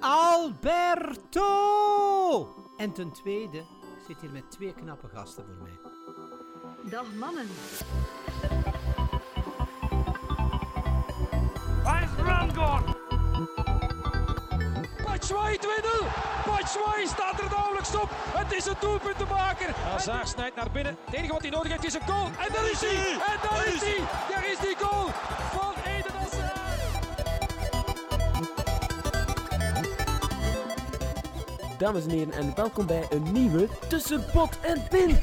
Alberto! En ten tweede, ik zit hier met twee knappe gasten voor mij. Dag mannen. Waar is Rangor? Batshuayi 2-0. Batshuayi staat er nauwelijks op. Het is een doelpuntenmaker. Hazard snijdt naar binnen. Het enige wat hij nodig heeft is een goal. En daar is hij. En daar is hij. Daar is die goal Dames en heren, en welkom bij een nieuwe Tussen Pot en Pin.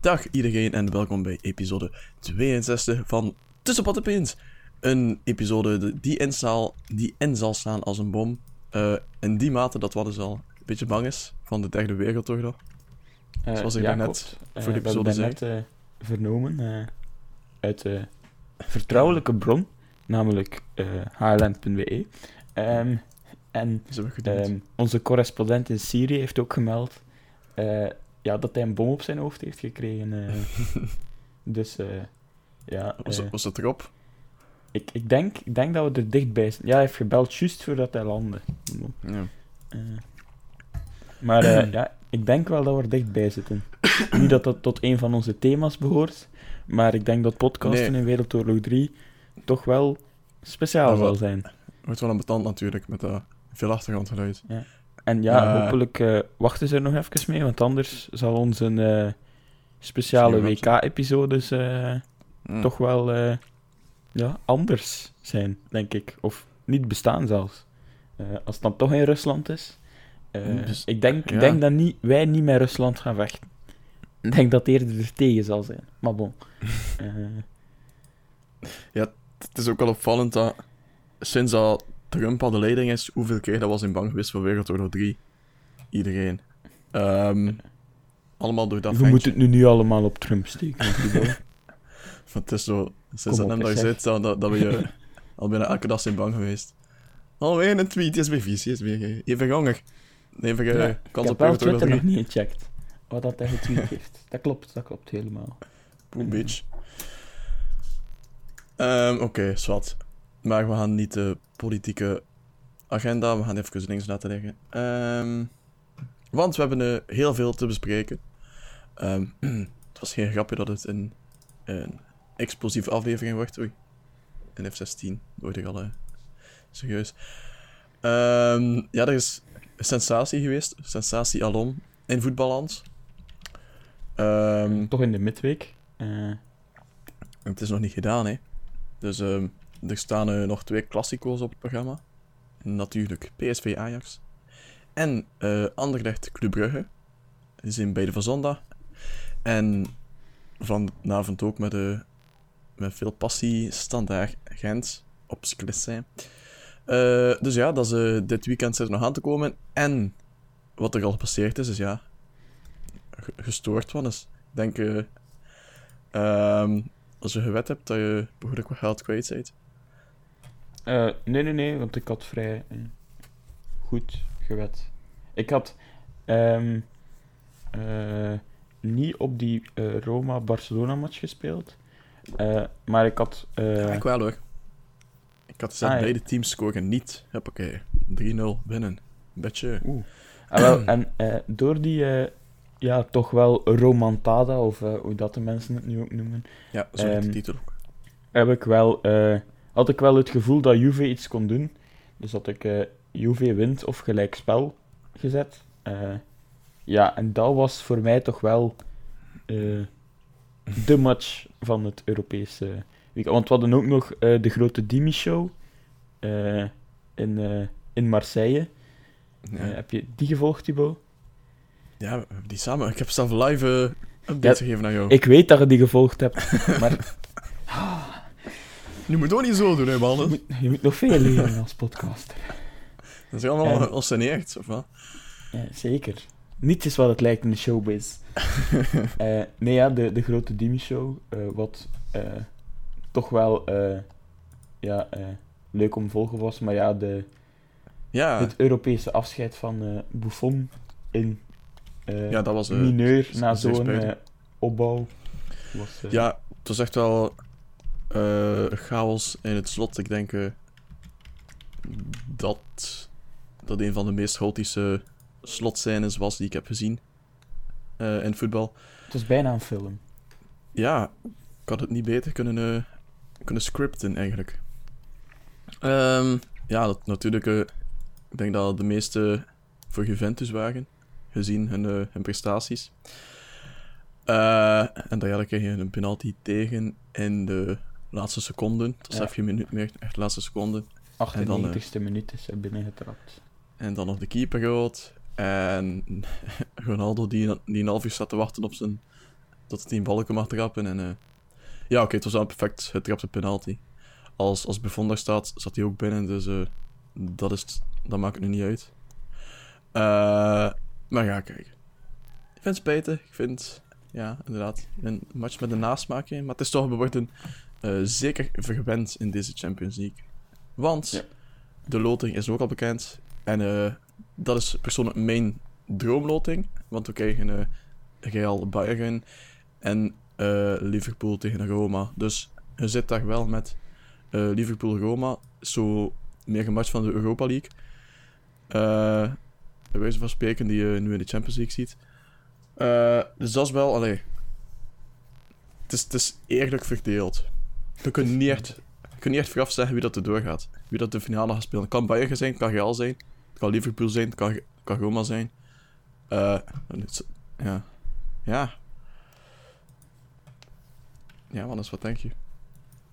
Dag iedereen en welkom bij episode 62 van Tussen Pot en Pins. Een episode die in, zal, die in zal staan als een bom. Eh, in die mate dat wat dus al een beetje bang is van de derde wereldoorlog. Eh, Zoals ik ja, daarnet klopt. voor Eh, de we episode hebben zei. eh, vernomen eh, uit de vertrouwelijke bron, namelijk eh hln.be. Ehm, en ehm, onze correspondent in Syrië heeft ook gemeld eh, ja, dat hij een bom op zijn hoofd heeft gekregen. eh. dus eh, ja, was, het- was het erop? ik, ik, denk, ik denk dat we er dichtbij zijn. Ja, hij heeft gebeld juist voordat hij landde. Ja. Maar ja, ik denk wel dat we er dichtbij zitten. Niet dat dat tot een van onze thema's behoort, maar ik denk dat podcasten Nee. in Wereldoorlog 3 toch wel speciaal zal zijn. Wordt wel een betand natuurlijk met dat veel achtergrondgeluid. En ja, Ja. hopelijk eh, wachten ze er nog even mee, want anders zal onze eh, speciale WK-episodes eh, toch wel eh, ja, anders zijn, denk ik. Of niet bestaan zelfs. Eh, als het dan toch in Rusland is. eh, Dus- ik denk, ja. denk dat niet, wij niet met Rusland gaan vechten. Ik denk dat het eerder er tegen zal zijn. Maar bon. Eh, Het is ook wel opvallend dat sinds dat Trump al de leiding is, hoeveel keer dat was in bang geweest voor Wereldoorlog 3. Iedereen. Ehm, allemaal door dat we moeten het nu niet allemaal op Trump steken. Het is zo, sinds dat hem daar zit, dat, we je al bijna elke dag zijn bang geweest. Alweer een tweet, is weer vies, is weer eh, even honger. Even eh, Ja, ik kans heb op Wereldoorlog Twitter 3. nog niet gecheckt. Wat dat hij getweet heeft. Dat klopt, dat klopt helemaal. Boom, bitch. Ehm, Oké, zwart. Maar we gaan niet de politieke agenda, we gaan even links laten liggen. Ehm, want we hebben eh, heel veel te bespreken. Ehm, het was geen grapje dat het een, een explosieve aflevering wordt. Oei. Een F-16, word ik al eh, serieus. Ehm, ja, er is een sensatie geweest. Sensatie alom in voetballand. Toch in de midweek. Eh, het is nog niet gedaan, hè. Dus er staan eh, nog twee klassico's op het programma. Natuurlijk PSV Ajax. En eh Anderlecht Club Brugge. Die zijn beide van zondag. En vanavond ook met, eh, met veel passie Standaard Gent op Sclessin. Eh dus ja, dat is, dit weekend zit nog aan te komen. En wat er al gepasseerd is, is ja... ge- Gestoord van is. Ik denk... ehm, als je gewet hebt dat je behoorlijk wat geld kwijt bent. Eh, nee, nee, nee, want ik had vrij eh, goed gewet. Ik had ehm, eh, niet op die Roma-Barcelona-match gespeeld, maar ik had... Ja, ik wel hoor. Ik had gezegd, Ah, ja. beide teams scoren niet. Hoppakee. 3-0 winnen. Beetje. Oeh. Ah, wel, en door die, ja, toch wel romantada, of hoe dat de mensen het nu ook noemen, Ja, zo heet de Ehm, titel ook. heb ik wel, eh, had ik wel het gevoel dat Juve iets kon doen. Dus had ik eh, Juve wint of gelijkspel gezet. Eh, ja, en dat was voor mij toch wel eh, de match van het Europese weekend. Want we hadden ook nog de grote Dimi-show in, in Marseille. Ja, heb je die gevolgd, Thibaut? ja, we die samen. Ik heb zelf live updates Ja, gegeven aan jou. Ik weet dat je die gevolgd hebt, maar Nu moet je ook niet zo doen, hè, je moet, je moet nog veel leren als podcaster. Dat is allemaal En- echt, of wat? Ja, zeker. Niets is wat het lijkt in de showbiz. Eh, nee, ja, de, de grote Dimi-show, eh, wat eh, toch wel ja, leuk om te volgen was, maar ja, de, Ja, het Europese afscheid van Buffon in ja, dat was... mineur na zo'n opbouw was... Ja, het was echt wel eh, chaos in het slot. Ik denk eh, dat dat een van de meest chaotische slotscènes was die ik heb gezien eh, in voetbal. Het is bijna een film. Ja, ik had het niet beter kunnen, kunnen scripten eigenlijk. Ehm, ja, dat, natuurlijk. ik denk dat de meeste voor Juventus waren, gezien hun, hun prestaties. En daar kreeg je een penalty tegen in de laatste seconden. Het was Ja. even minuut meer, echt de laatste seconden. 98ste minuut is er binnengetrapt. En dan nog de keeper rood. En Ronaldo die, die een half uur staat te wachten op zijn... Tot hij een balken mag trappen. En, eh, ja, oké, het was wel een perfect getrapte penalty. Als, als Buffon daar staat, zat hij ook binnen. Dus eh, dat, is, dat maakt het nu niet uit. Eh, maar ja, kijk. Ik vind het spijtig. Ik vind, ja, inderdaad, een match met een nasmaakje. Maar het is toch, we worden eh, zeker verwend in deze Champions League. Want Ja. de loting is ook al bekend. En eh, dat is persoonlijk mijn droomloting. Want we krijgen eh Real Bayern en Liverpool tegen Roma. Dus je zit daar wel met Liverpool-Roma. Zo meer een match van de Europa League. Eh bij wijze van spreken, die je nu in de Champions League ziet. Dus dat is wel, allee. Het is, het is eerlijk verdeeld. Je kunt niet echt, niet echt vooraf zeggen wie dat er doorgaat. Wie dat de finale gaat spelen. Het kan Bayern zijn, het kan Real zijn. Het kan Liverpool zijn, het kan, Roma zijn. Eh, is- ja. Ja. Ja, Wannes, wat denk je?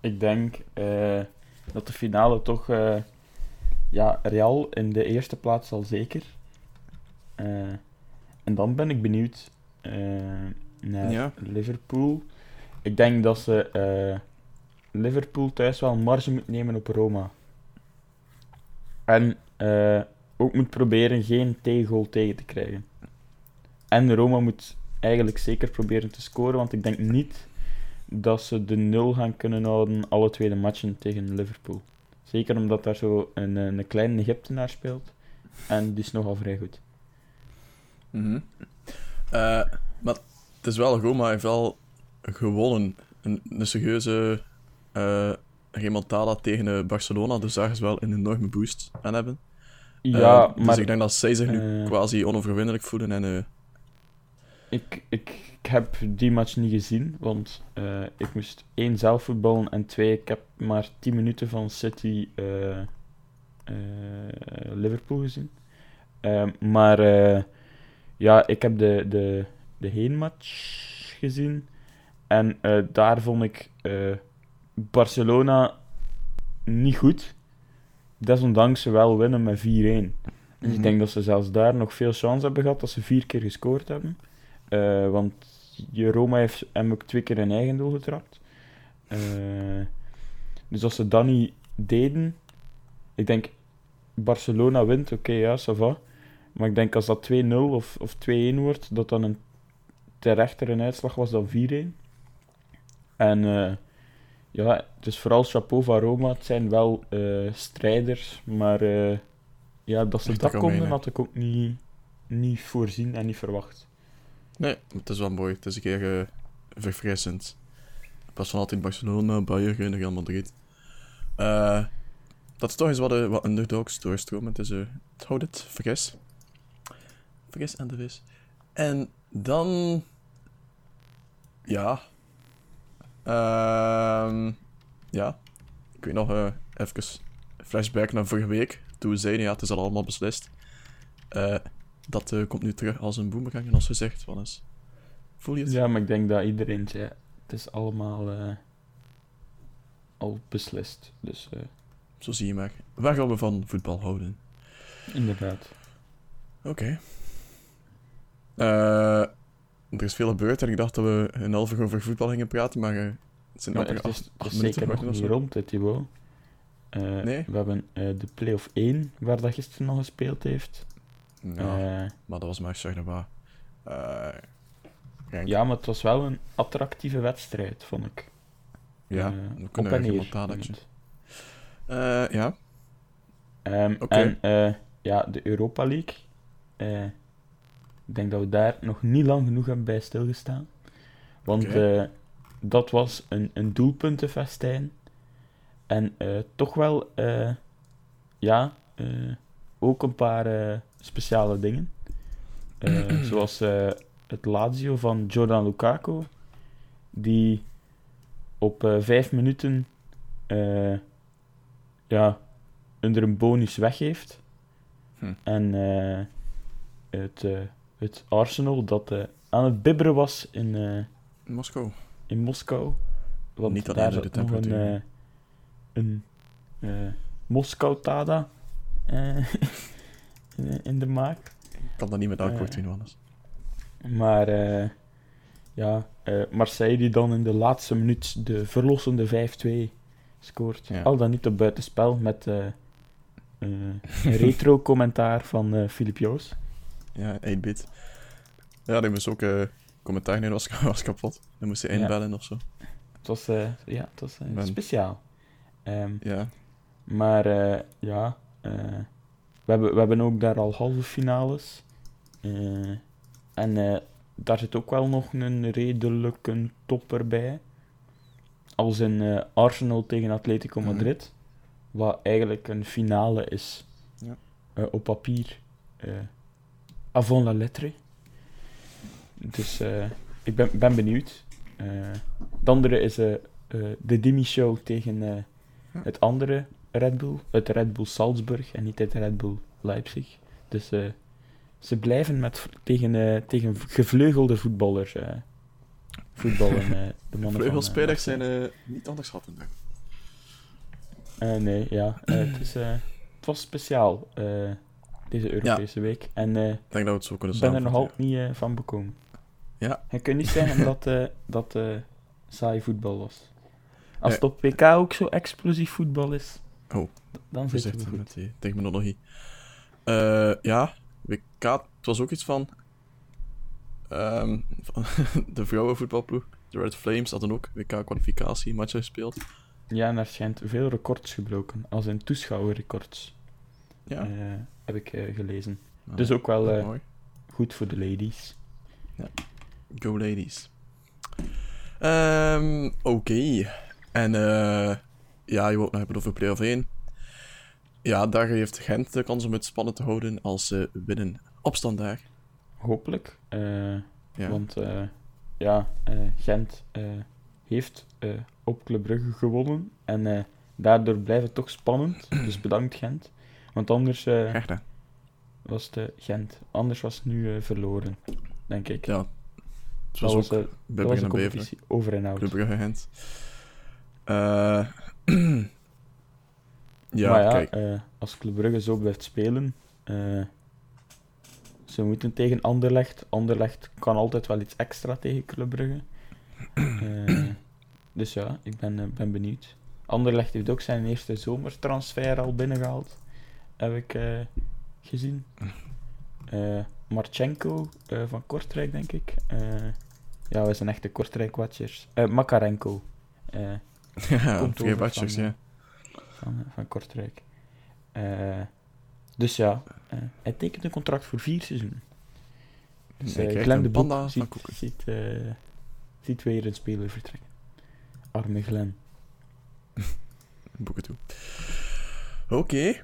Ik denk eh, dat de finale toch... eh, ja, Real in de eerste plaats zal zeker. Eh, en dan ben ik benieuwd naar Ja. Liverpool. Ik denk dat ze Liverpool thuis wel marge moet nemen op Roma. En eh, ook moet proberen geen tegengoal tegen te krijgen. En Roma moet eigenlijk zeker proberen te scoren, want ik denk niet dat ze de nul gaan kunnen houden alle tweede matchen tegen Liverpool. Zeker omdat daar zo een, een kleine Egyptenaar speelt. En die is nogal vrij goed. Mhm. Eh, maar het is wel, Roma heeft wel gewonnen. Een, een serieuze eh remontada tegen eh, Barcelona. Dus daar is wel een enorme boost aan hebben. Ja, Eh, dus maar ik denk dat zij zich nu quasi onoverwinnelijk voelen. En, ik, ik, ik heb die match niet gezien, want ik moest één zelf voetballen en twee, ik heb maar 10 minuten van City Liverpool gezien. Ehm, maar ja, ik heb de, de, de heenmatch gezien en daar vond ik Barcelona niet goed. Desondanks ze wel winnen met 4-1. Dus Mhm. ik denk dat ze zelfs daar nog veel chance hebben gehad, dat ze vier keer gescoord hebben. Eh, want je Roma heeft hem ook twee keer een eigen doel getrapt. Eh, dus als ze dat niet deden, ik denk Barcelona wint, oké, ja, ça va. Maar ik denk als dat 2-0 of, of 2-1 wordt, dat dan een terechter een uitslag was dan 4-1. En eh, ja, dus vooral chapeau van Roma. Het zijn wel eh, strijders, maar eh, ja, dat ze Echt dat konden had ik ook niet, niet voorzien en niet verwacht. nee, het is wel mooi. Het is een keer eh, verfrissend. Pas van altijd Barcelona, Bayern Real Madrid. Dat is toch eens wat, wat underdogs doorstromen. Het, is, eh, het houdt het fris. Fris en de vis. En dan... Ja. Ehm, ja. Ik weet nog, eh even flashback naar vorige week. Toen we zeiden, ja, het is al allemaal beslist. Eh, dat eh, komt nu terug als een boemerang en als gezegd, van eens. Voel je het? Ja, maar ik denk dat iedereen het is allemaal al beslist. Dus eh, Zo zie je maar. Waar gaan we van voetbal houden? inderdaad. Oké. Eh, er is veel gebeurd en ik dacht dat we een half uur over voetbal gingen praten, maar eh, het zijn Maar amper het is, acht, minuten zeker nog niet rond, hè, Thibaut. Eh, Nee? We hebben eh, de play-off 1, waar dat gisteren nog gespeeld heeft. Ja, maar dat was maar zeg maar. Ja, maar het was wel een attractieve wedstrijd, vond ik. ja we op kunnen en een neer. ja, Oké. En ja, de Europa League. Ik denk dat we daar nog niet lang genoeg hebben bij stilgestaan. Want eh, dat was een, een doelpuntenfestijn. En eh, toch wel, eh, ja, ook een paar speciale dingen. Zoals het Lazio van Jordan Lukaku, die op vijf minuten ja, onder een bonus weggeeft. Hm. En eh, het, het Arsenal dat eh, aan het bibberen was in, eh, Moskou. in Moskou. Want Niet alleen daar zat nog een, eh, een Moskou-tada in, in de maak. Ik kan dat niet met elk woord doen, Wannes. Maar ja, Marseille die dan in de laatste minuut de verlossende 5-2 scoort. Ja. Al dan niet op buitenspel met een retro-commentaar van Filip Joos. Ja, 8-bit. Ja, die moest ook eh, commentaar nemen, was, was kapot. Dan moest hij Ja. inbellen of zo. Het was, eh, ja, het was eh, speciaal. Ehm, Ja. Maar ja, we, hebben, we hebben ook daar al halve finales. En daar zit ook wel nog een redelijke topper bij. Als in Arsenal tegen Atletico Mhm. Madrid. Wat eigenlijk een finale is. Ja. Op papier. Avant la lettre. Dus eh, ik ben, ben benieuwd. Het andere is eh, de Dimi-show tegen het andere Red Bull. Het Red Bull Salzburg en niet het Red Bull Leipzig. Dus ze blijven met, tegen, tegen gevleugelde voetballers voetballen. de mannen Vleugelspelers zijn niet ik. Eh, nee, ja. het, is, het was speciaal, deze Europese week. En Ik denk dat we het zo kunnen ben er nog altijd niet eh, van bekomen. Ja. Je kunt niet zeggen dat eh, dat eh, saai voetbal was. Als het op PK ook zo explosief voetbal is, Oh, dan zit het goed. met die terminologie. Eh ja, WK, het was ook iets van, ehm, van de vrouwenvoetbalploeg. De Red Flames hadden ook WK-kwalificatie matchen gespeeld. Ja, en er schijnt veel records gebroken, als in toeschouwerrecords, Ja, heb ik eh, gelezen. nou, Dus ook wel eh, goed voor de ladies. Go ladies. Ehm, Oké. En eh ja, je wilt nog hebben over play-off 1. Ja, daar heeft Gent de kans om het spannend te houden als ze winnen op standaard. Hopelijk. Ja. Want ja, Gent heeft op Club Brugge gewonnen. En daardoor blijft het toch spannend. Dus bedankt Gent. Want anders eh, was het eh, Gent. Anders was het nu eh, verloren, denk ik. Ja, het dat was was, ook dat was Brugge de en Beveren. competitie over en out. Brugge Gent. Ja, maar ja, kijk. als Club Brugge zo blijft spelen, ze moeten tegen Anderlecht. Anderlecht kan altijd wel iets extra tegen Club Brugge. Dus ja, ik ben, ben benieuwd. Anderlecht heeft ook zijn eerste zomertransfer al binnengehaald, heb ik eh, gezien. Eh Marchenko eh, van Kortrijk, denk ik. Ja, we zijn echte Kortrijk-watchers. Makarenko. ja, twee van, ja. van, van Kortrijk. Dus ja, hij tekent een contract voor vier seizoenen. Dus Glenn een de Boek ziet, ziet, ziet weer een speler vertrekken. Arme Glenn. Boeken toe. Oké.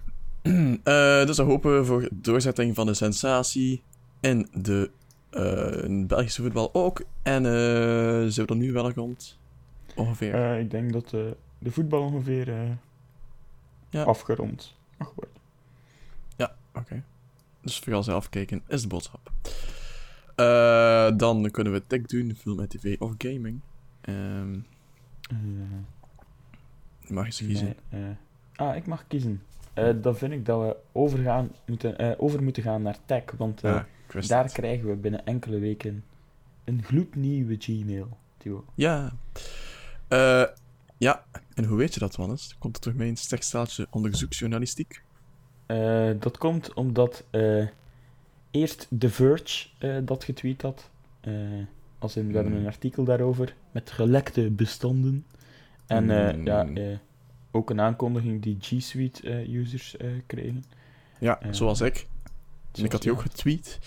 Eh, dus dan hopen we voor doorzetting van de sensatie in de eh, Belgische voetbal ook. En eh zijn we er nu wel rond? Ongeveer. Ik denk dat de voetbal ongeveer Ja. afgerond mag worden. Oké. Dus vooral zelf kijken is de boodschap. Dan kunnen we tech doen, film en tv of gaming. Ehm Eh, je mag eens kiezen. ah, ik mag kiezen. Eh, dan vind ik dat we overgaan, moeten, eh, over moeten gaan naar tech, want eh, daar het. krijgen we binnen enkele weken een gloednieuwe Gmail. Ja. Ja, en hoe weet je dat, Wannes? Komt er toch mee een sterk staaltje onderzoeksjournalistiek? Dat komt omdat eerst The Verge dat getweet had. Als in, we hebben Hmm. een artikel daarover met gelekte bestanden. En Hmm. ja, eh, ook een aankondiging die G Suite eh, users eh, kregen. Ja, Eh, zoals ik. En ik had die ook getweet.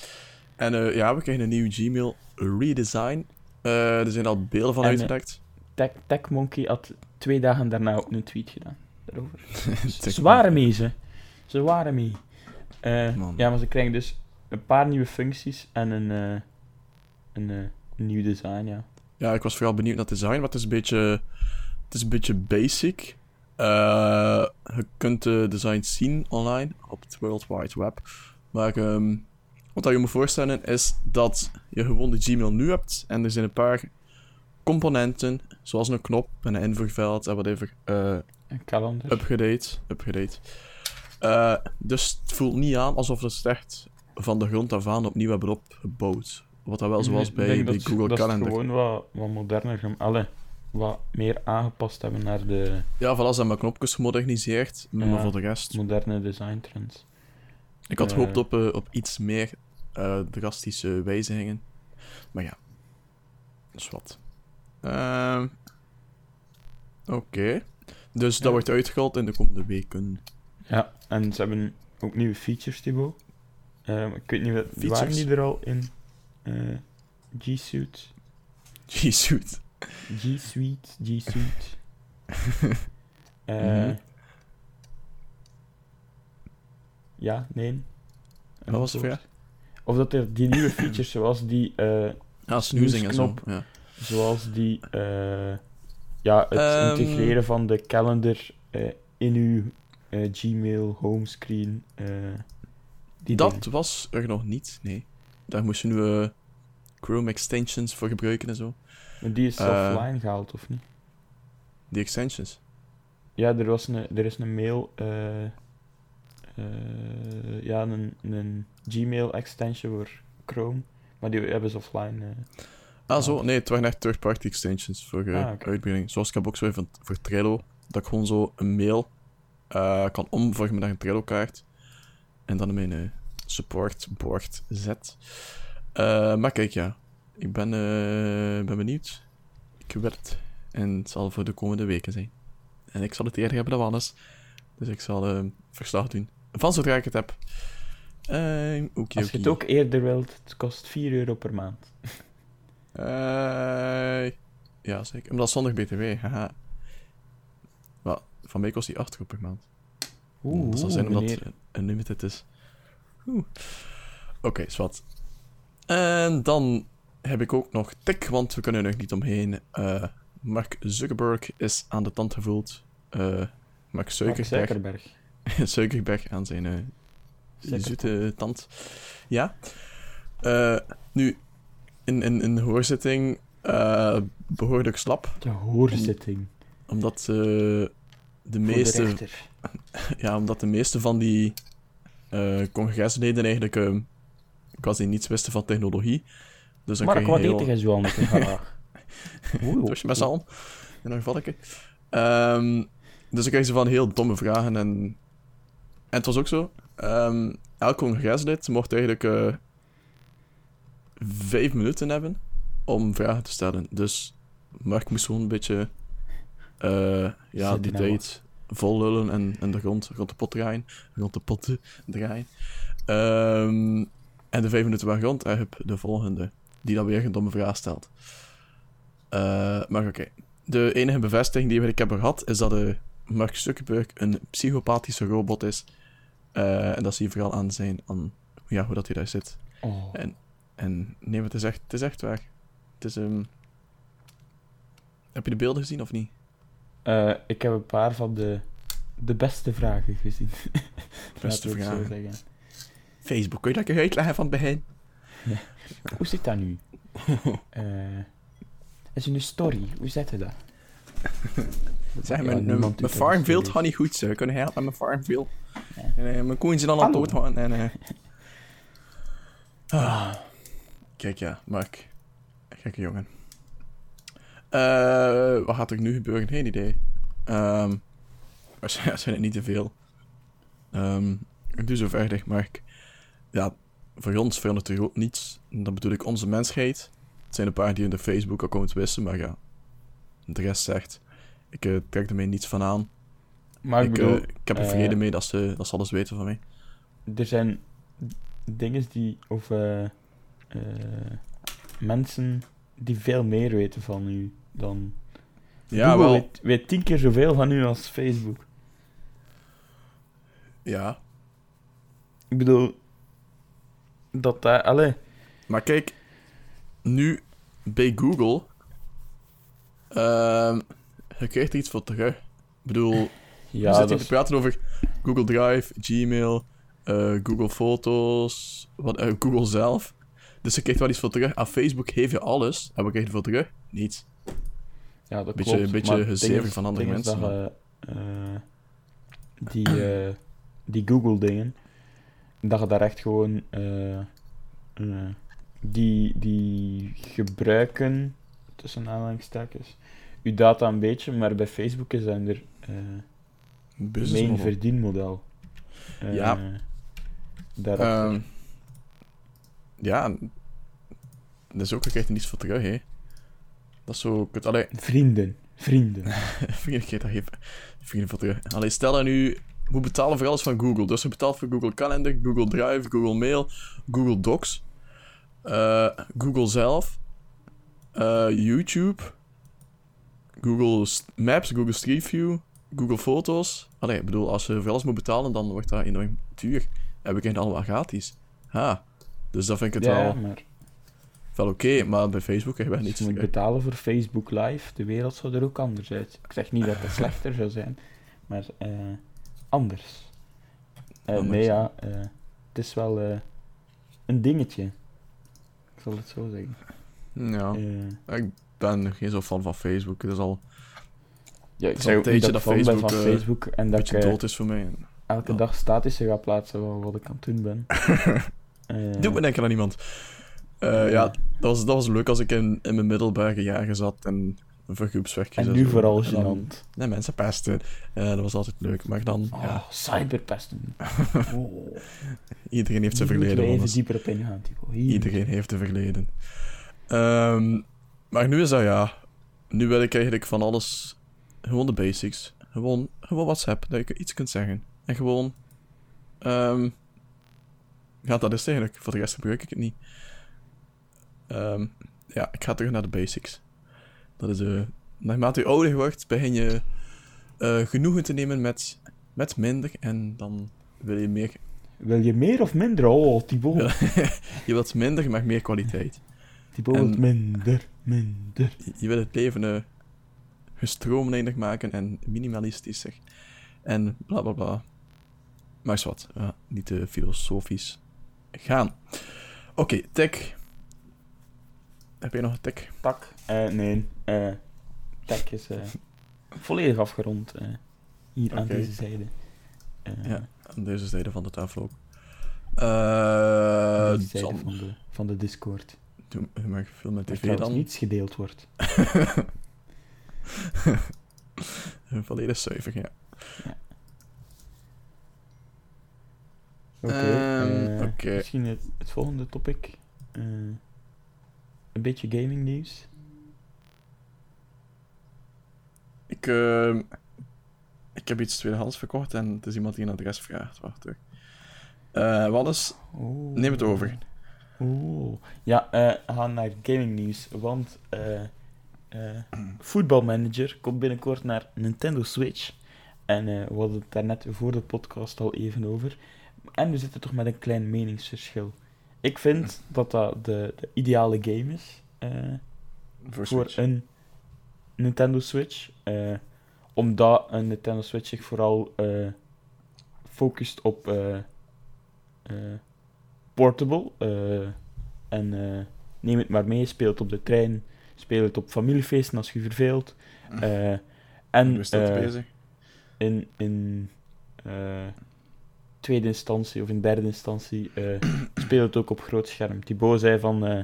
En ja, we krijgen een nieuwe Gmail redesign. Er zijn al beelden van En. Tech, Tech Monkey had twee dagen daarna ook een tweet gedaan. Daarover. Ze waren mee, ze. Ze waren mee. Ja, maar ze krijgen dus een paar nieuwe functies en een, een, een nieuw design, ja. Ja, ik was vooral benieuwd naar het design, maar het is een beetje, het is een beetje basic. Eh, je kunt de designs zien online op het World Wide Web. Maar ehm, wat je moet voorstellen is dat je gewoon de Gmail nu hebt en er zijn een paar componenten, zoals een knop en een invoerveld en whatever, eh Een kalender. upgradate. upgradate. Eh, dus het voelt niet aan alsof het echt van de grond af aan opnieuw hebben opgebouwd. Wat dat wel zo was Ik bij de dat Google dat ze het Calendar. gewoon wat, wat moderner, allee, wat meer aangepast hebben naar de Ja, voilà, ze hebben mijn knopjes gemoderniseerd, maar Ja. voor de rest... moderne design trends. Ik had Eh. gehoopt op, eh, op iets meer eh, drastische wijzigingen. Maar ja, dat is wat. Ehm, Oké. Dus dat wordt uitgehaald in de komende weken. Ja, en ze hebben ook nieuwe features, Thibaut. Ehm, ik weet niet, wat waren Features? die er al in? G-Suite? G-Suite. G-Suite? G-Suite? Eh, Mhm. Ja, nee. Wat was er Antwoord. Of dat er die nieuwe features, zoals die, eh, Ja, snoezing en zo. Ja. zoals die, eh, ja, het Ehm. integreren van de calendar eh, in uw eh, Gmail homescreen. eh die Dat dingen. was er nog niet, nee. Daar moest je nu eh, Chrome extensions voor gebruiken en zo. Maar die is eh, offline gehaald, of niet? Die extensions. Ja, er, was een, er is een mail, eh, eh, ja, een, een Gmail extension voor Chrome, maar die hebben ze offline. Ah, zo. Nee, het waren echt third-party extensions voor Ah, uitbreiding. Zoals ik heb ook zo even voor Trello, dat ik gewoon zo een mail kan omvormen naar een Trello-kaart. En dan in mijn eh, supportbord zet. Eh, maar kijk, ja. Ik ben, eh, ben benieuwd. Ik het. En het zal voor de komende weken zijn. En ik zal het eerder hebben dan anders. Dus ik zal eh, verslag doen. Van zodra ik het heb. Uh, Als je het ook eerder wilt, het kost 4 euro per maand. Ja, zeker. Maar dat is zonder BTW, haha. Wel, van mij kost die 8 euro per maand. Oeh, dat zal zijn omdat het unlimited is. Oeh. Oké, zwart. En dan heb ik ook nog tik, want we kunnen er nog niet omheen. Eh, Mark Zuckerberg is aan de tand gevoeld. Eh Mark Mark Zuckerberg, Zuckerberg. Zuckerberg aan zijn Zuckerberg. zoete tand. Ja. Nu, in, in, in de hoorzitting eh behoorlijk slap. De hoorzitting. Omdat de meeste... De. Ja, omdat de meeste van die congresleden eigenlijk eh, quasi niets wisten van technologie. Dus dan Mark, wat je eet jij zo aan met een vraag? Oeh, Dus met z'n. In een gevalletje. Ehm, dus dan kreeg ze van heel domme vragen. En, en het was ook zo. ehm, elk congreslid mocht eigenlijk eh, vijf minuten hebben om vragen te stellen. Dus Mark moest gewoon een beetje eh, ja, die en tijd vol lullen en, en de grond, rond de pot draaien. Rond de pot draaien. Ehm, en de vijf minuten en heb de volgende, die dan weer een domme vraag stelt. Eh, maar oké. De enige bevestiging die ik heb gehad, is dat de Mark Zuckerberg een psychopathische robot is. Eh, en dat zie je vooral aan zijn, aan ja, hoe dat hij daar zit. Oh. En nee, maar het is echt, het is echt waar. Het is, ehm, Heb je de beelden gezien of niet? Eh, ik heb een paar van de, de beste vragen gezien. Beste vragen. Facebook, kun je dat uitleggen van het begin? Hoe zit dat nu? Eh is een story, hoe zet je dat? Zeg, Ja, mijn, mijn, mijn serieus. gaat niet goed, ze kunnen helpen met mijn farmfield. Ja. En, eh, mijn koeien zijn al aan het doodgaan. En, eh. ah. Kijk, ja, Mark. Gekke jongen. Eh, wat gaat er nu gebeuren? Geen idee. Waarschijnlijk zijn het niet te veel. Ik doe zo verder, Mark. Ja, voor ons verandert er ook niets. En dan bedoel ik onze mensheid. Het zijn een paar die hun de Facebook-account wisten, maar ja. De rest zegt, ik eh, trek er mij niets van aan. Maar ik ik, bedoel, eh, ik heb er eh, vrede mee dat ze, dat ze alles weten van mij. er zijn dingen die, of eh, eh, mensen die veel meer weten van u dan Ja, Google wel. Weet, weet tien keer zoveel van u als Facebook. Ja. Ik bedoel... Dat dat... Allee... Maar kijk, nu bij Google, ehm, je krijgt er iets voor terug. Ik bedoel, Ja, we zitten hier te praten over Google Drive, Gmail, eh, Google Foto's, wat, eh, Google zelf. Dus je krijgt wel iets voor terug. Aan Facebook geef je alles. En wat krijg je voor terug? Niets. Ja, dat Beetje- klopt. beetje gezever ding is- van andere mensen, Dat, je, eh, die, die Google-dingen, dat je daar echt gewoon... eh, eh, die, die gebruiken, tussen aanhalingstekens, je data een beetje, maar bij Facebook is dat er uh, main model. verdienmodel. Eh, Ja. Ehm, ja, dat is ook, je krijgt er niets voor terug, hè. Dat is zo... Allee, Vrienden. Vrienden. Vrienden, ik daar even vrienden voor terug. Allee, stel dat nu moet betalen voor alles van Google. Dus je betaalt voor Google Calendar, Google Drive, Google Mail, Google Docs, eh, Google zelf, eh, YouTube, Google Maps, Google Street View, Google Foto's. Allee, ik bedoel, als je voor alles moet betalen, dan wordt dat enorm duur. En we krijgen het allemaal gratis. Ha. Dus dat vind ik het ja, wel, maar wel oké, maar bij Facebook krijgen we als niets je moet betalen voor Facebook Live, de wereld zou er ook anders uit. Ik zeg niet dat het slechter zou zijn, maar eh, anders. Eh, Anders. nee, ja, eh, het is wel eh, een dingetje. Ik zal het zo zeggen. Ja. Ik ben geen zo fan van Facebook. Het is al ja, ik is zeg ook een niet tijdje dat ik dat fan ben van Facebook, Facebook en dat beetje ik eh, dood is voor mij. elke Ja. dag statische ga plaatsen van wat ik aan het doen ben. Eh, Doe me denken aan iemand. Eh, ja, dat was, dat was leuk als ik in, in mijn middelbare jaren zat en voor groepswerkjes en nu vooral gênant. Nee, mensen pesten. Eh, dat was altijd leuk. Maar dan, Oh, ja, cyberpesten. Oh. iedereen heeft zijn verleden. even dieper op ingaan. Iedereen heeft een verleden. Ehm, maar nu is dat ja. Nu wil ik eigenlijk van alles. Gewoon de basics. Gewoon, gewoon WhatsApp, dat je iets kunt zeggen. En gewoon. ehm, ja, dat is het eigenlijk. Voor de rest gebruik ik het niet. Ehm, ja, ik ga terug naar de basics. Dat is. eh naarmate je ouder wordt, begin je eh, genoegen te nemen met, met minder. En dan wil je meer. Wil je meer of minder? Oh, Thibaut. Je wilt minder, maar meer kwaliteit. Thibaut En- wil minder, minder. Je- Je wil het leven eh, gestroomlijnder maken en minimalistischer. En bla bla bla. Maar is wat, niet te filosofisch gaan. Oké, tech. Heb jij nog een tech? Tak? Eh, nee. eh tak is eh, volledig afgerond. hier aan deze zijde. Ja, aan deze zijde van de tafel ook. Aan deze zijde van de, van de Discord. doe maar veel met tv dan. niets gedeeld wordt. Volledig zuiver, ja. Oké. Ehm, eh, oké. Misschien het, het volgende topic. Een beetje gaming nieuws. Ik, ehm, ik heb iets tweedehands verkocht en het is iemand die een adres vraagt. Wacht hoor. Eh Wannes, Oh. neem het over. Oeh. Ja, we gaan naar gaming nieuws. Want eh eh Football Manager komt binnenkort naar Nintendo Switch. En we hadden het daarnet voor de podcast al even over. En we zitten toch met een klein meningsverschil. Ik vind dat dat de, de ideale game is eh, Voor een Nintendo Switch. eh, omdat een Nintendo Switch zich vooral eh, focust op portable. en neem het maar mee, speel het op de trein, speel het op familiefeesten als je verveelt. eh, en bezig? in, in tweede instantie of in derde instantie eh speel het ook op groot scherm. Thibaut zei van, eh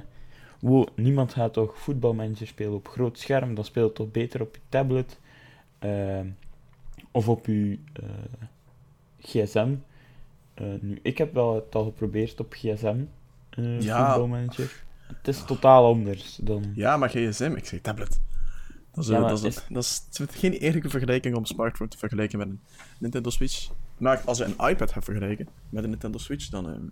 wow, niemand gaat toch voetbalmanager spelen op groot scherm, dan speelt het toch beter op je tablet eh, of op je gsm. Nu, ik heb wel het al geprobeerd op gsm, Ja. voetbalmanager. Het is totaal anders dan... Ja, maar gsm, ik zei tablet. Dat is, Ja, dat is, is- dat is geen eerlijke vergelijking om smartphone te vergelijken met een Nintendo Switch. Maar als je een iPad hebt vergelijken met een Nintendo Switch, dan... ehm,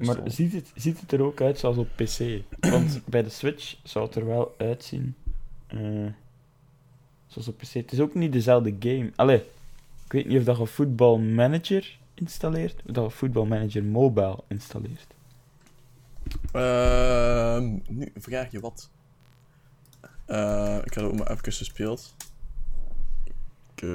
is Maar ziet het, ziet het er ook uit zoals op PC? Want bij de Switch zou het er wel uitzien. eh, zoals op PC. Het is ook niet dezelfde game. Allee, ik weet niet of dat je Football Manager installeert, of dat je Football Manager Mobile installeert. Ehm nu vraag je wat. Eh, ik had ook maar even gespeeld. Ik, eh,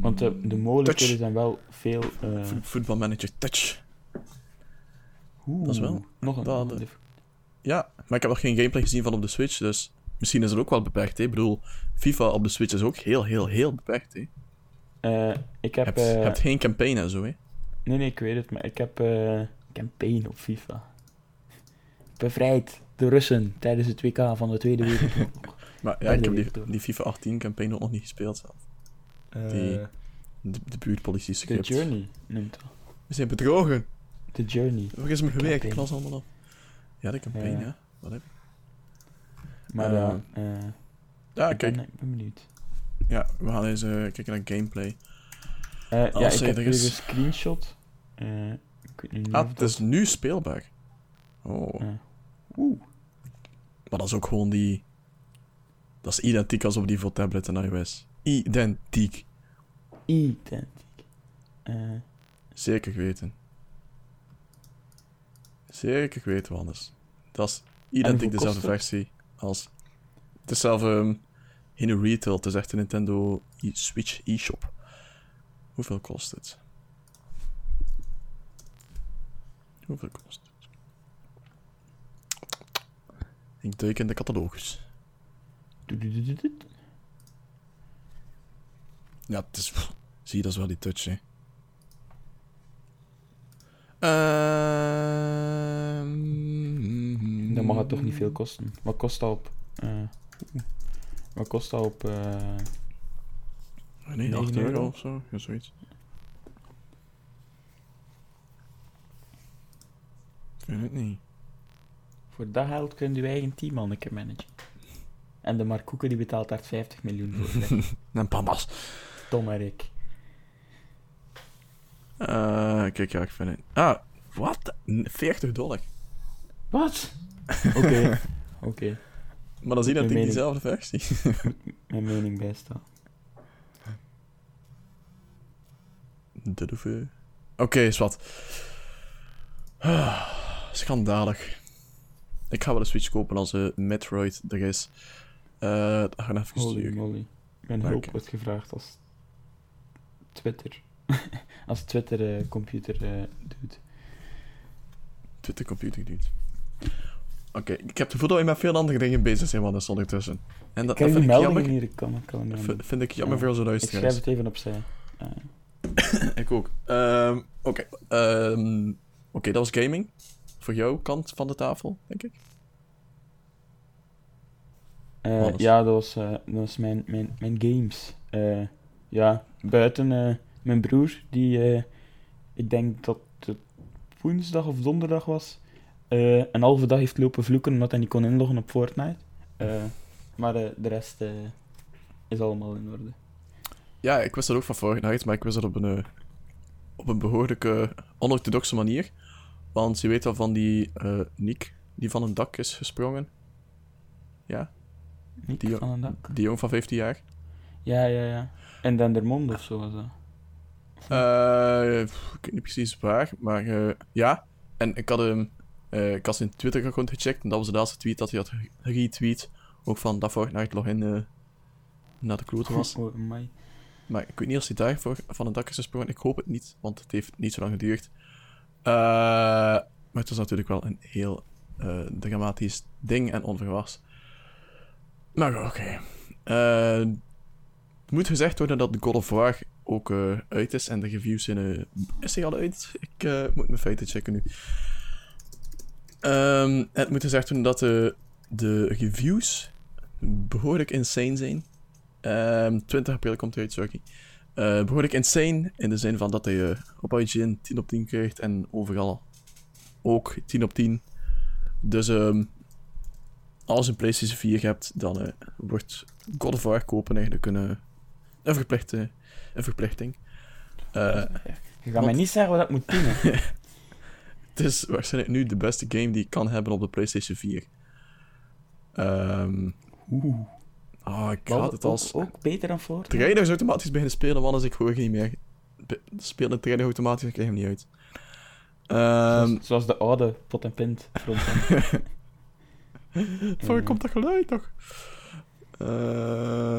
Want de, de mogelijkheden zijn wel veel... eh Vo- Football Manager Touch. oeh, dat is wel- Nog een... dat- dif- Ja, maar ik heb nog geen gameplay gezien van op de Switch, dus misschien is het ook wel beperkt. Hè? Ik bedoel, FIFA op de Switch is ook heel, heel, heel beperkt. Hè? Je Eh, ik heb... hebt, eh, geen campaign en zo. Hè? Nee, nee, ik weet het, maar ik heb eh campaign op FIFA. Bevrijd de Russen tijdens het WK van de Tweede Wereldoorlog. Maar ja, ik heb die, die FIFA 18 campaign nog niet gespeeld zelf. Die- Eh, De, de buurtpolitie The script. Journey noemt dat. We zijn bedrogen. The Journey. Waar is mijn geweer? Ik klas allemaal op. Ja, de campaign, Ja. Wat heb ik? Maar Eh, ja, eh, Ja, ik, ben, kijk. ik ben benieuwd. Ja, we gaan eens eh, kijken naar gameplay. Eh, ja, ik heb er hier is. een screenshot. Eh, ik weet niet Ah, of het dat- is nu speelbaar. Oh. Oeh. Maar dat is ook gewoon die... Dat is identiek als op die voor tablet en iOS. Identiek. Identiek. Eh, Zeker weten. Zeker weten, anders. Dat is identiek dezelfde versie als... Het is zelf ehm, in een retail. Het is echt een Nintendo e- Switch e-shop. Hoeveel kost het? Hoeveel kost het? Ik duik in de catalogus. Ja, het is... Zie je, dat is wel die touch, hè. Ehm, Dan mag het toch niet veel kosten. Wat kost dat op... oeh. wat kost dat op... eh, Nee, 8 9 euro euro? of zo. Ja, zoiets. Ik weet het niet. voor dat geld kun je je eigen team al een keer managen. En de Mark Koeken die betaalt daar 50 miljoen voor. En pandas. Tom en ik. Eh, kijk, ja, ik vind het... Ah, wat? 40 dollar. Wat? Oké. Oké. Maar dan zie je dat ik diezelfde versie. Mijn mening bijstaan. Oké, is wat. Ah, schandalig. Ik ga wel een Switch kopen als eh, Metroid er is. Eh dat gaan we even Holy moly. Mijn hulp wordt gevraagd als Twitter. als Twitter eh, computer eh, doet. Twitter computer doet. Oké, ik heb het gevoel dat we met veel andere dingen bezig zijn, want ondertussen. En dat, Ik dat vind ik jammer. hier, kan, kan er vind ik jammer Ja. voor onze Ik schrijf het even opzij. Eh, Ik ook. Oké, ehm, oké, dat was gaming. Voor jouw kant van de tafel, denk ik. Eh, ja, dat was, eh, dat was mijn, mijn, mijn games. Eh, ja, buiten mijn broer, die ik denk dat het woensdag of donderdag was, een halve dag heeft lopen vloeken omdat hij niet kon inloggen op Fortnite. Maar de rest is allemaal in orde. Ja, ik wist dat ook van Fortnite, maar ik wist dat op een, op een behoorlijke onorthodoxe manier. Want je weet wel van die Nick, die van een dak is gesprongen. Ja, Die- van een dak. die jongen van 15 jaar. Ja, ja, ja. En Dendermonde of zo was dat. Eh, ik weet niet precies waar, maar eh, ja. En ik had hem, eh, ik had zijn Twitter-account gecheckt en dat was de laatste tweet dat hij had retweet. Ook van dat Fortnite login eh naar de klote was. Oh. Maar ik weet niet of hij daarvoor van het dak is gesprongen. Ik hoop het niet, want het heeft niet zo lang geduurd. Maar het was natuurlijk wel een heel dramatisch ding en onverwachts. Maar oké. Eh, het moet gezegd worden dat de God of War ook eh, uit is en de reviews zijn... eh, is hij al uit? Ik eh, moet mijn feiten checken nu. Ehm, het moet gezegd worden dat de, de reviews behoorlijk insane zijn. Ehm 20 april komt hij uit, sorry. Eh, behoorlijk insane in de zin van dat hij eh, op IGN 10 op 10 krijgt en overal ook 10 op 10. Dus ehm, als je een PlayStation 4 hebt, dan eh, wordt God of War kopen eigenlijk een, eh, een, verplichte, een verplichting. Eh, Je gaat mij want- niet zeggen wat dat moet doen. het is waarschijnlijk nu de beste game die ik kan hebben op de PlayStation 4. Ehm Oeh. ah, ik had het ook- als... Ook, beter dan voor. Trainers automatisch beginnen spelen, man, als ik hoor niet meer. Be- Spelen trainer automatisch, ik krijg hem niet uit. Ehm zoals, zoals de oude pot en pint. Van Eh. komt dat geluid toch? Ehm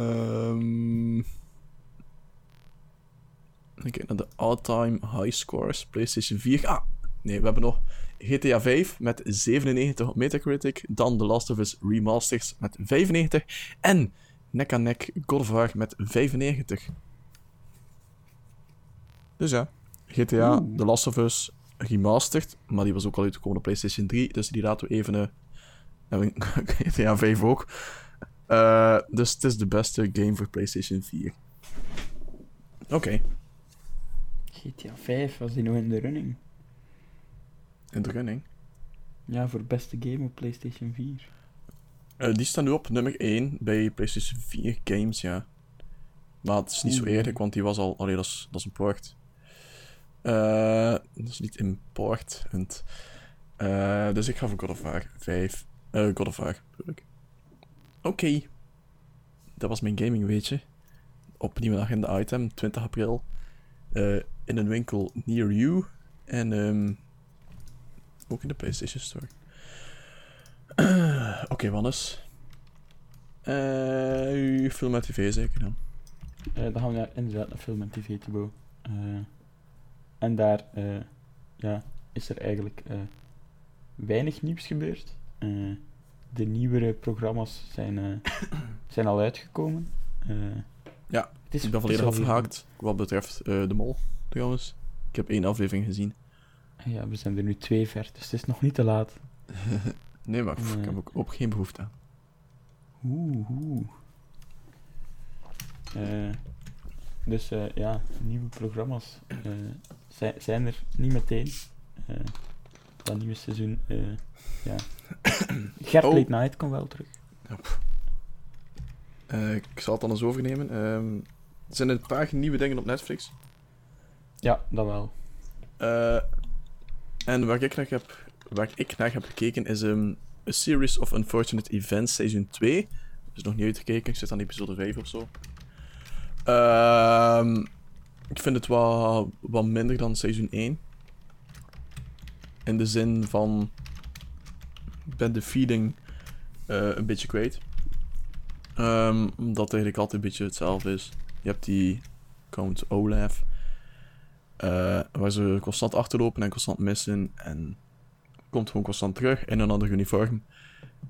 dan kijk naar de all-time high scores. PlayStation 4. Ah, nee, we hebben nog GTA 5 met 97 op Metacritic. Dan The Last of Us Remastered met 95. En nek aan nek God of War met 95. Dus ja, GTA, Oeh. The Last of Us Remastered. Maar die was ook al uitgekomen op PlayStation 3. Dus die laten we even... GTA 5 ook. Eh, dus het is de beste game voor PlayStation 4. Oké, GTA 5 was die nog in de running. in de running. Ja, voor beste game op PlayStation 4. Eh, die staat nu op nummer 1 bij PlayStation 4 games, ja. Maar het is niet zo Oeh. eerlijk, want die was al... Allee, dat is, dat is een port. Eh, dat is niet important. Eh dus ik ga voor God of War 5. Eh God of War, bedoel ik. Oké. Dat was mijn gaming weetje. Opnieuw een agenda item, 20 april. Eh, in een winkel near you. En ehm, ook in de PlayStation Store. Oké, Wannes. Eh, uw film met tv zeker dan? Eh, dan gaan we naar, inderdaad naar film en tv. Eh, en daar eh, ja, is er eigenlijk weinig nieuws gebeurd. Eh, de nieuwere programma's zijn, eh, zijn al uitgekomen. Eh, Ja, het is, ik ben volledig afgehaakt wat betreft de mol, trouwens. Ik heb één aflevering gezien. Ja, we zijn er nu twee ver, dus het is nog niet te laat. nee, maar pff, ik heb ook, ook geen behoefte aan. Oeh, oeh. Eh, dus ja, nieuwe programma's zijn, zijn er niet meteen. Dat nieuwe seizoen, ja. Gert Oh. Late Night komt wel terug. Eh, ik zal het dan eens overnemen. Ehm, er zijn een paar nieuwe dingen op Netflix. Ja, dat wel. Eh, en waar ik, naar heb, waar ik naar heb gekeken is ehm, A Series of Unfortunate Events Seizoen 2. is nog niet uitgekeken, ik zit aan episode 5 of zo. Ehm, ik vind het wat, wat minder dan seizoen 1. In de zin van... Ik ben de feeling eh, een beetje kwijt. Ehm, omdat eigenlijk altijd een beetje hetzelfde is. Je hebt die Count Olaf. eh, waar ze constant achterlopen en constant missen. En komt gewoon constant terug in een ander uniform.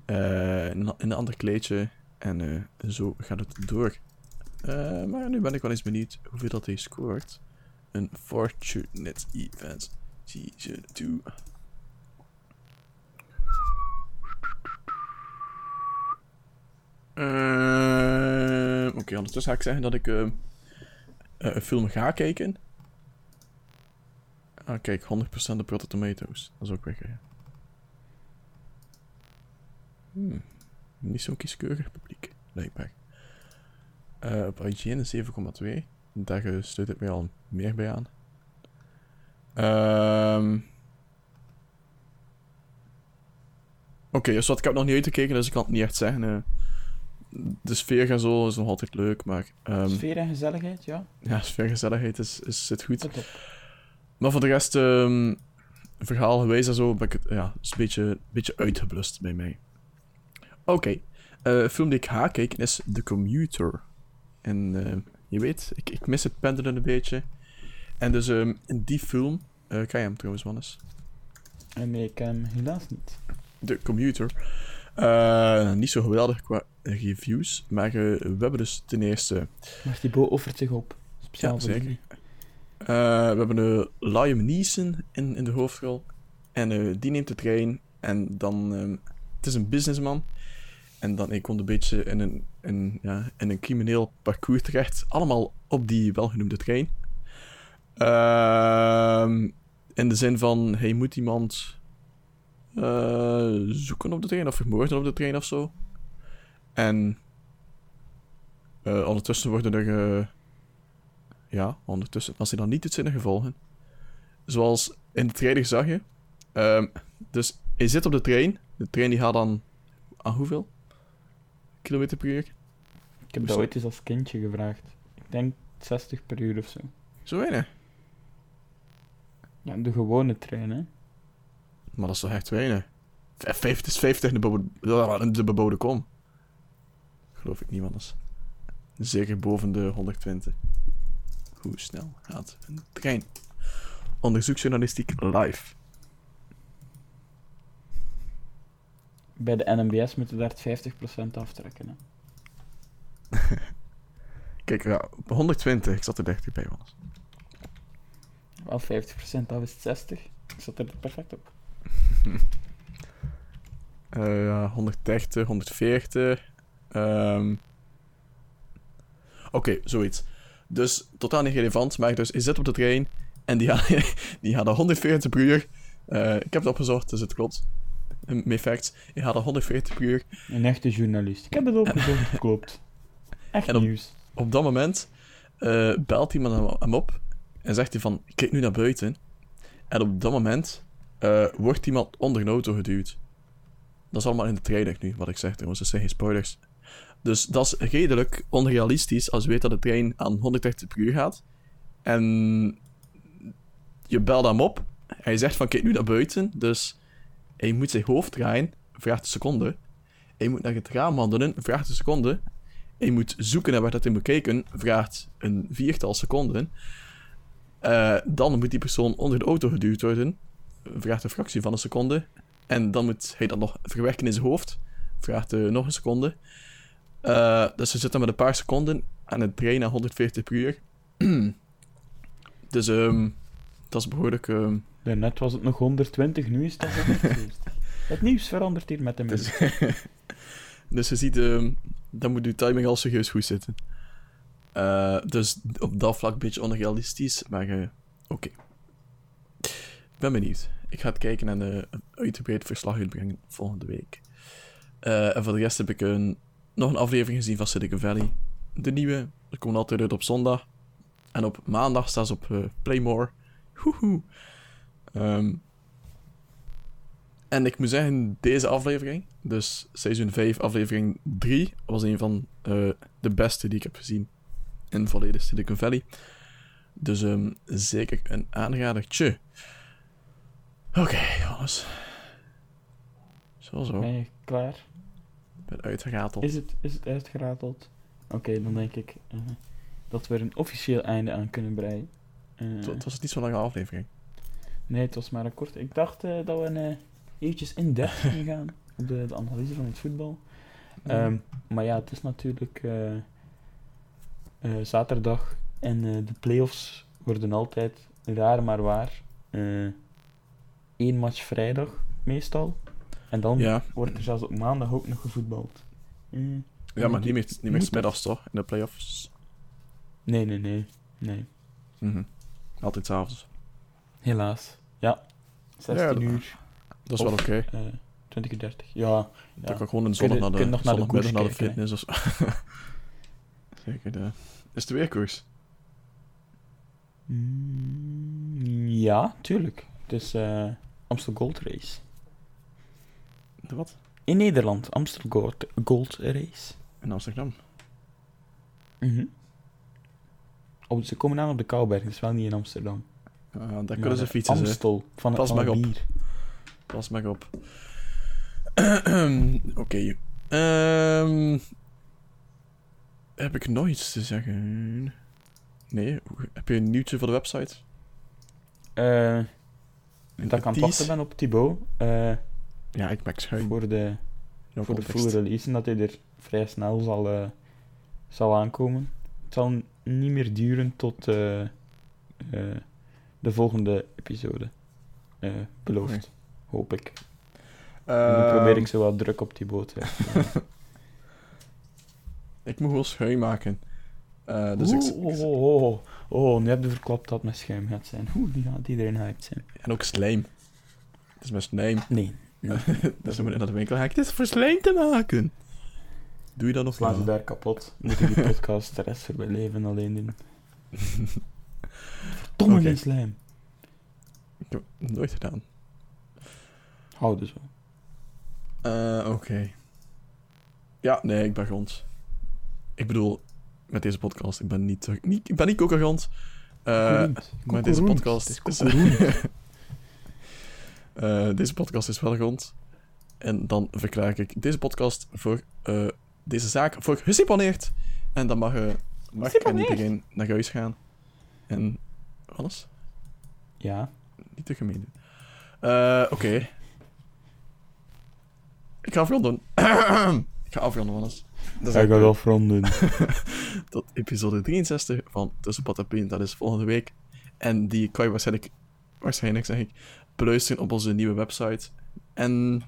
eh, in, een, ander kleedje. En zo gaat het door. Maar nu ben ik wel eens benieuwd hoeveel dat hij scoort. Een Fortunate Events Season 2. Eh, Oké, ondertussen ga ik zeggen dat ik eh, eh, een film ga kijken. Ah, kijk, 100% de Rotten Tomatoes. Dat is ook weg. Hmm, Niet zo'n kieskeurig publiek, blijkbaar. Eh, op IGN een 7,2. Daar sluit ik mij al meer bij aan. Ehm Oké, dus wat ik heb nog niet uitgekeken, dus ik kan het niet echt zeggen. eh. De sfeer en zo is nog altijd leuk, maar... ehm, Sfeer en gezelligheid, ja. ja, sfeergezelligheid is, is, zit goed. Maar voor de rest, ehm verhaal geweest en zo, ben ik het, ja, is een beetje, beetje uitgeblust bij mij. Oké, eh, een film die ik kijken is The Commuter. En eh, je weet, ik, ik mis het pendelen een beetje. En dus ehm, in die film, eh kan je hem trouwens, Wannes? En nee, ik ken hem helaas niet. The Commuter. Eh, niet zo geweldig qua reviews, maar eh, we hebben dus ten eerste Maar Thibaut offert zich op. Speciaal Ja, voor zeker. Eh, we hebben de Liam Neeson in, in de hoofdrol. En eh, die neemt de trein. En dan... ehm, het is een businessman. En dan ik komt een beetje in een, in, ja, in een crimineel parcours terecht. Allemaal op die welgenoemde trein. Ehm, in de zin van... Hij moet iemand... eh, zoeken op de trein. Of vermoorden op de trein of zo. En... eh, ondertussen worden er... eh, ja, ondertussen. Als hij dan niet het zinnige gevolgen. Zoals in de trailer zag je. Ehm, dus hij zit op de trein. De trein die gaat dan aan hoeveel? km per uur. Ik heb dat ooit eens als kindje gevraagd. Ik denk 60 per uur of zo. Zo weinig. Ja, de gewone trein, hè. Maar dat is toch echt weinig. V- vijf- Het is 50 in de, bebo- de bebouwde kom. Geloof ik niet anders. Zeker boven de 120. Hoe snel gaat een trein? Onderzoeksjournalistiek live. Bij de NMBS moeten we daar het 50% aftrekken, hè. Kijk, ja, op 120. Ik zat er dicht bij, anders. Wel 50% af is het 60. Ik zat er perfect op. Ja, 130, 140. Ehm. Oké, zoiets. Dus totaal niet relevant, maar dus je zit op de trein en die hadden, die hadden 140 per uur. Ik heb het opgezocht, dus het klopt. Met facts. Je hadden 140 per uur. Een echte journalist. Ik heb het opgezocht, het klopt. Echt op- nieuws. Op dat moment eh, belt iemand hem- hem op en zegt hij van, kijk nu naar buiten. En op dat moment eh, wordt iemand onder een auto geduwd. Dat is allemaal in de trailer nu, wat ik zeg trouwens, dat zijn geen spoilers. Dus dat is redelijk onrealistisch als je weet dat de trein aan 130 per uur gaat. En je belt hem op. Hij zegt van, kijk nu naar buiten. Dus hij moet zijn hoofd draaien, vraagt een seconde. Hij moet naar het raam wandelen, vraagt een seconde. Hij moet zoeken naar waar dat hij moet kijken, vraagt een viertal seconden. Eh, dan moet die persoon onder de auto geduwd worden, vraagt een fractie van een seconde. En dan moet hij dat nog verwerken in zijn hoofd, vraagt eh, nog een seconde. Eh, dus ze zitten met een paar seconden aan het trein naar 140 per uur. dus ehm, dat is behoorlijk. ehm, Daarnet was het nog 120, nu is het 140. Het nieuws verandert hier met de dus, dus je ziet, ehm, dan moet je timing al serieus goed zitten. Eh, dus op dat vlak een beetje onrealistisch, maar eh, oké. Ik ben benieuwd. Ik ga het kijken en eh, een uitgebreid verslag uitbrengen volgende week. En voor de rest heb ik een, nog een aflevering gezien van Silicon Valley. De nieuwe. Die komen altijd uit op zondag. En op maandag staat ze op eh, Playmore. Hoehoe. Ehm, en ik moet zeggen, deze aflevering, dus seizoen 5, aflevering 3, was een van eh, de beste die ik heb gezien in volledig Silicon Valley. Dus ehm, zeker een aanradertje. Oké, jongens. Zo, zo. Ben je klaar? Ben uitgerateld. Is het, is het uitgerateld? Oké, dan denk ik eh, dat we er een officieel einde aan kunnen breien. Eh, Het wa- Het was niet zo'n lange aflevering. nee, het was maar een kort. Ik dacht eh, dat we eventjes in depth gingen gaan op de, de analyse van het voetbal. Ehm, maar ja, het is natuurlijk zaterdag en de playoffs worden altijd raar maar waar. Eén match vrijdag meestal. En dan ja, wordt er zelfs op maandag ook nog gevoetbald. Ja, maar niet meer, niet meer smiddags toch? In de playoffs. Nee, nee, nee. Nee. Mhm. Altijd s'avonds. Helaas. Ja. 16 Ja, dat- uur, Dat is wel oké. eh 20 uur 30. Ja. Dan ja. kan ik gewoon een zondag naar de, naar de naar fitness of zo. Zeker, de... Is het weer koers? Mm, ja, tuurlijk. Het is eh Amstel Gold Race. De wat? In Nederland, Amstel Gold, Gold Race. In Amsterdam. Mhm. Oh, ze komen aan op de Kouwberg, dus wel niet in Amsterdam. Ah, daar kunnen ze fietsen. Amstel, van, Pas maar op. bier. Pas maar op. Oké. Ehm, heb ik nog iets te zeggen? Nee? Heb je een nieuwtje voor de website? Eh, dat ik aan het tease? wachten ben op Thibaut. eh, Ja, ik maak schuim. voor de, No voor de full release. En dat hij er vrij snel zal, eh, zal aankomen. Het zal niet meer duren tot eh, eh, de volgende episode. Beloofd. Hoop ik. Dan probeer Ehm, ik zo wat druk op te zetten. Ik moet gewoon schuim maken. Eh, dus ik, oh, oh, oh, oh, nu heb je verklapt dat het met schuim gaat zijn. Oeh, die gaat iedereen hyped zijn. En ook slijm. Het is met slijm. Nee, dus dan moet je naar de winkel gaan. Het is voor slijm te maken. Doe je dat nog slaan ze wel? daar kapot. Moet ik die podcast de rest van mijn leven alleen doen. Domme Oké. geen slijm. Ik heb het nooit gedaan. Houden zo. Eh, Oké. Ja, nee, ik ben grond. Ik bedoel, met deze podcast, ik ben niet, niet, ik ben niet kokergrond. Uh, Koekeroend. maar deze podcast Het is Eh, deze podcast is wel grond. En dan verklaar ik deze podcast voor... eh, deze zaak voor geseponeerd. En dan mag, eh mag iedereen naar huis gaan. En... Alles? Ja. Niet te gemeen doen. Eh, Oké. Ik ga afronden. ik ga afronden, Wannes. Dat is Ga ik dat afronden. tot episode 63 van Tussen en Pint. Dat is volgende week. En die kan je waarschijnlijk, waarschijnlijk zeg ik, beluisteren op onze nieuwe website. En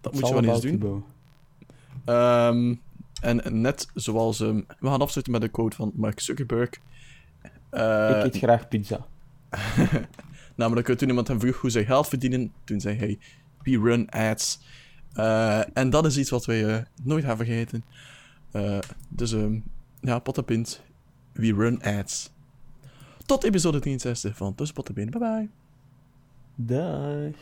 dat moet je wel eens doen. Ehm, en net zoals... ehm, we gaan afsluiten met de quote van Mark Zuckerberg. Eh, ik eet graag pizza. Namelijk, toen iemand hem vroeg hoe zij geld verdienen, toen zei hij, we run ads. Eh, en dat is iets wat wij eh, nooit gaan vergeten. Eh, dus, ehm ja, pot en pint, we run ads. Tot episode 63 van Tussen Pot en Pint. Bye bye. Dag.